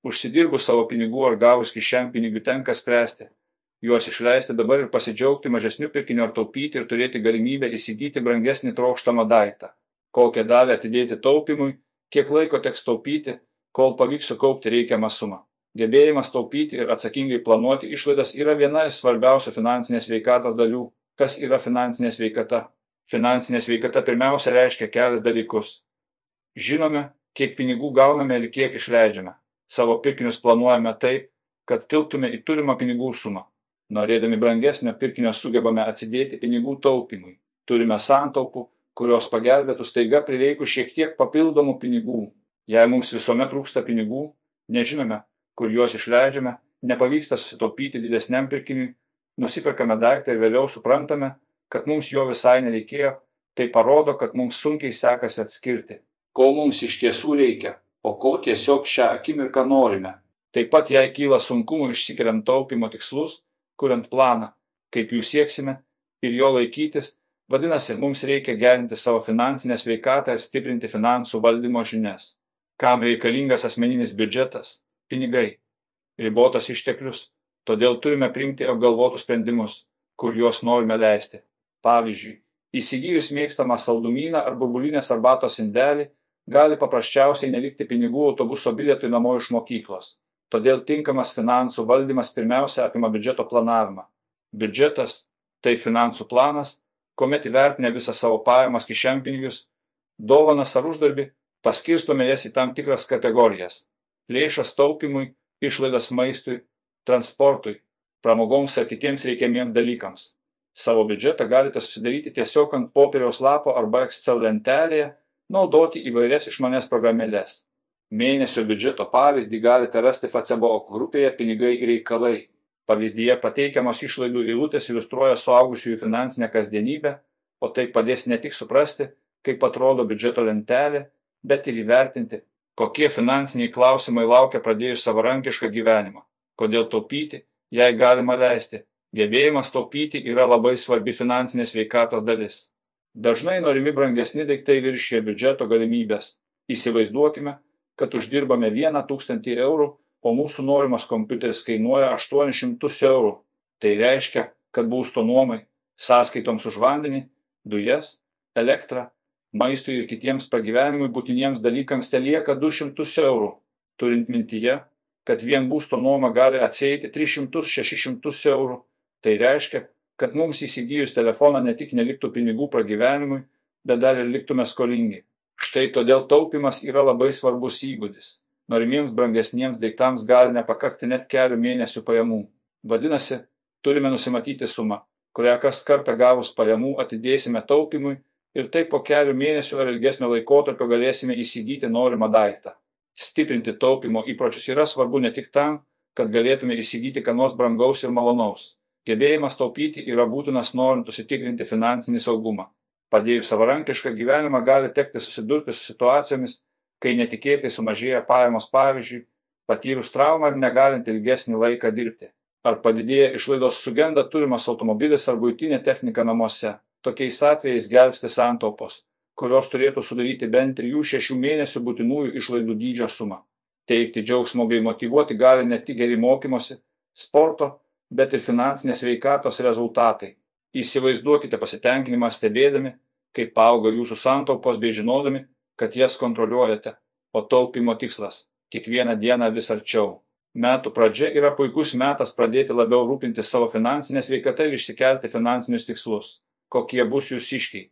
Užsidirbus savo pinigų ar gavus kišenpinigių tenka spręsti. Juos išleisti dabar ir pasidžiaugti mažesniu pirkiniu ar taupyti ir turėti galimybę įsigyti brangesnį trokštamą daiktą. Kokią dalį atidėti taupimui, kiek laiko teks taupyti, kol pavyks sukaupti reikiamą sumą. Gebėjimas taupyti ir atsakingai planuoti išlaidas yra viena iš svarbiausių finansinės veikatos dalių. Kas yra finansinė sveikata? Finansinė sveikata pirmiausia reiškia kelias dalykus. Žinome, kiek pinigų gauname ir kiek išleidžiame savo pirkinius planuojame taip, kad tilptume į turimą pinigų sumą. Norėdami brangesnio pirkinio sugebame atsidėti pinigų taupimui. Turime santaupų, kurios pagelbėtų staiga prireikus šiek tiek papildomų pinigų. Jei mums visuomet trūksta pinigų, nežinome, kur juos išleidžiame, nepavyksta susitaupyti didesniam pirkiniui, nusiperkame daiktą ir vėliau suprantame, kad mums jo visai nereikėjo, tai parodo, kad mums sunkiai sekasi atskirti, ko mums iš tiesų reikia o ko tiesiog šią akimirką norime. Taip pat jei kyla sunkumų išsikeliant taupimo tikslus, kuriant planą, kaip jų sieksime ir jo laikytis, vadinasi, mums reikia gerinti savo finansinę sveikatą ir stiprinti finansų valdymo žinias. Kam reikalingas asmeninis biudžetas? Pinigai. Ribotas išteklius. Todėl turime priimti apgalvotus sprendimus, kur juos norime leisti. Pavyzdžiui, įsigijus mėgstamą saldumyną ar burbulinės arbatos indelį, gali paprasčiausiai nelikti pinigų autobuso bilietui namo iš mokyklos. Todėl tinkamas finansų valdymas pirmiausia apima biudžeto planavimą. Biudžetas - tai finansų planas, kuomet įvertinę visą savo pajamas kišenpinigius, dovanas ar uždarbį, paskirstome jas į tam tikras kategorijas - lėšas taupimui, išlaidas maistui, transportui, pramogoms ar kitiems reikiamiems dalykams. Savo biudžetą galite susidaryti tiesiog ant popieriaus lapo arba Excel lentelėje naudoti įvairias išmanias programėles. Mėnesio biudžeto pavyzdį galite rasti Facebook grupėje Pinigai ir reikalai. Pavyzdyje pateikiamos išlaidų eilutės iliustruoja suaugusiųjų finansinę kasdienybę, o tai padės ne tik suprasti, kaip atrodo biudžeto lentelė, bet ir įvertinti, kokie finansiniai klausimai laukia pradėjus savarankišką gyvenimą, kodėl taupyti, jei galima leisti. Gebėjimas taupyti yra labai svarbi finansinės veikatos dalis. Dažnai norimi brangesni daiktai viršė biudžeto galimybės. Įsivaizduokime, kad uždirbame 1000 eurų, o mūsų norimas kompiuteris kainuoja 800 eurų. Tai reiškia, kad būsto nuomai, sąskaitoms už vandenį, dujas, elektrą, maistui ir kitiems pragyvenimui būtiniems dalykams te lieka 200 eurų. Turint mintyje, kad vien būsto nuoma gali atsėti 300-600 eurų, tai reiškia, kad mums įsigijus telefoną ne tik neliktų pinigų pragyvenimui, bet dar ir liktume skolingi. Štai todėl taupimas yra labai svarbus įgūdis. Norimiems brangesniems daiktams gali nepakakti net kelių mėnesių pajamų. Vadinasi, turime nusimatyti sumą, kurią kas kartą gavus pajamų atidėsime taupimui ir taip po kelių mėnesių ar ilgesnio laikotarpio galėsime įsigyti norimą daiktą. Stiprinti taupimo įpročius yra svarbu ne tik tam, kad galėtume įsigyti ką nors brangaus ir malonaus Gebėjimas taupyti yra būtinas norint užsitikrinti finansinį saugumą. Padėjus savarankišką gyvenimą gali tekti susidurti su situacijomis, kai netikėtai sumažėja pajamos pavyzdžiui, patyrus traumą ir negalint ilgesnį laiką dirbti. Ar padidėja išlaidos sugenda turimas automobilis ar būtinė technika namuose. Tokiais atvejais gelbsti santaupos, kurios turėtų sudaryti bent 3-6 mėnesių būtinųjų išlaidų dydžio sumą. Teikti džiaugsmo bei motivuoti gali ne tik geri mokymosi, sporto, bet ir finansinės veikatos rezultatai. Įsivaizduokite pasitenkinimą stebėdami, kaip auga jūsų santaupos bei žinodami, kad jas kontroliuojate, o taupimo tikslas - kiekvieną dieną vis arčiau. Metų pradžia yra puikus metas pradėti labiau rūpinti savo finansinę sveikatą ir išsikelti finansinius tikslus. Kokie bus jūsiškiai?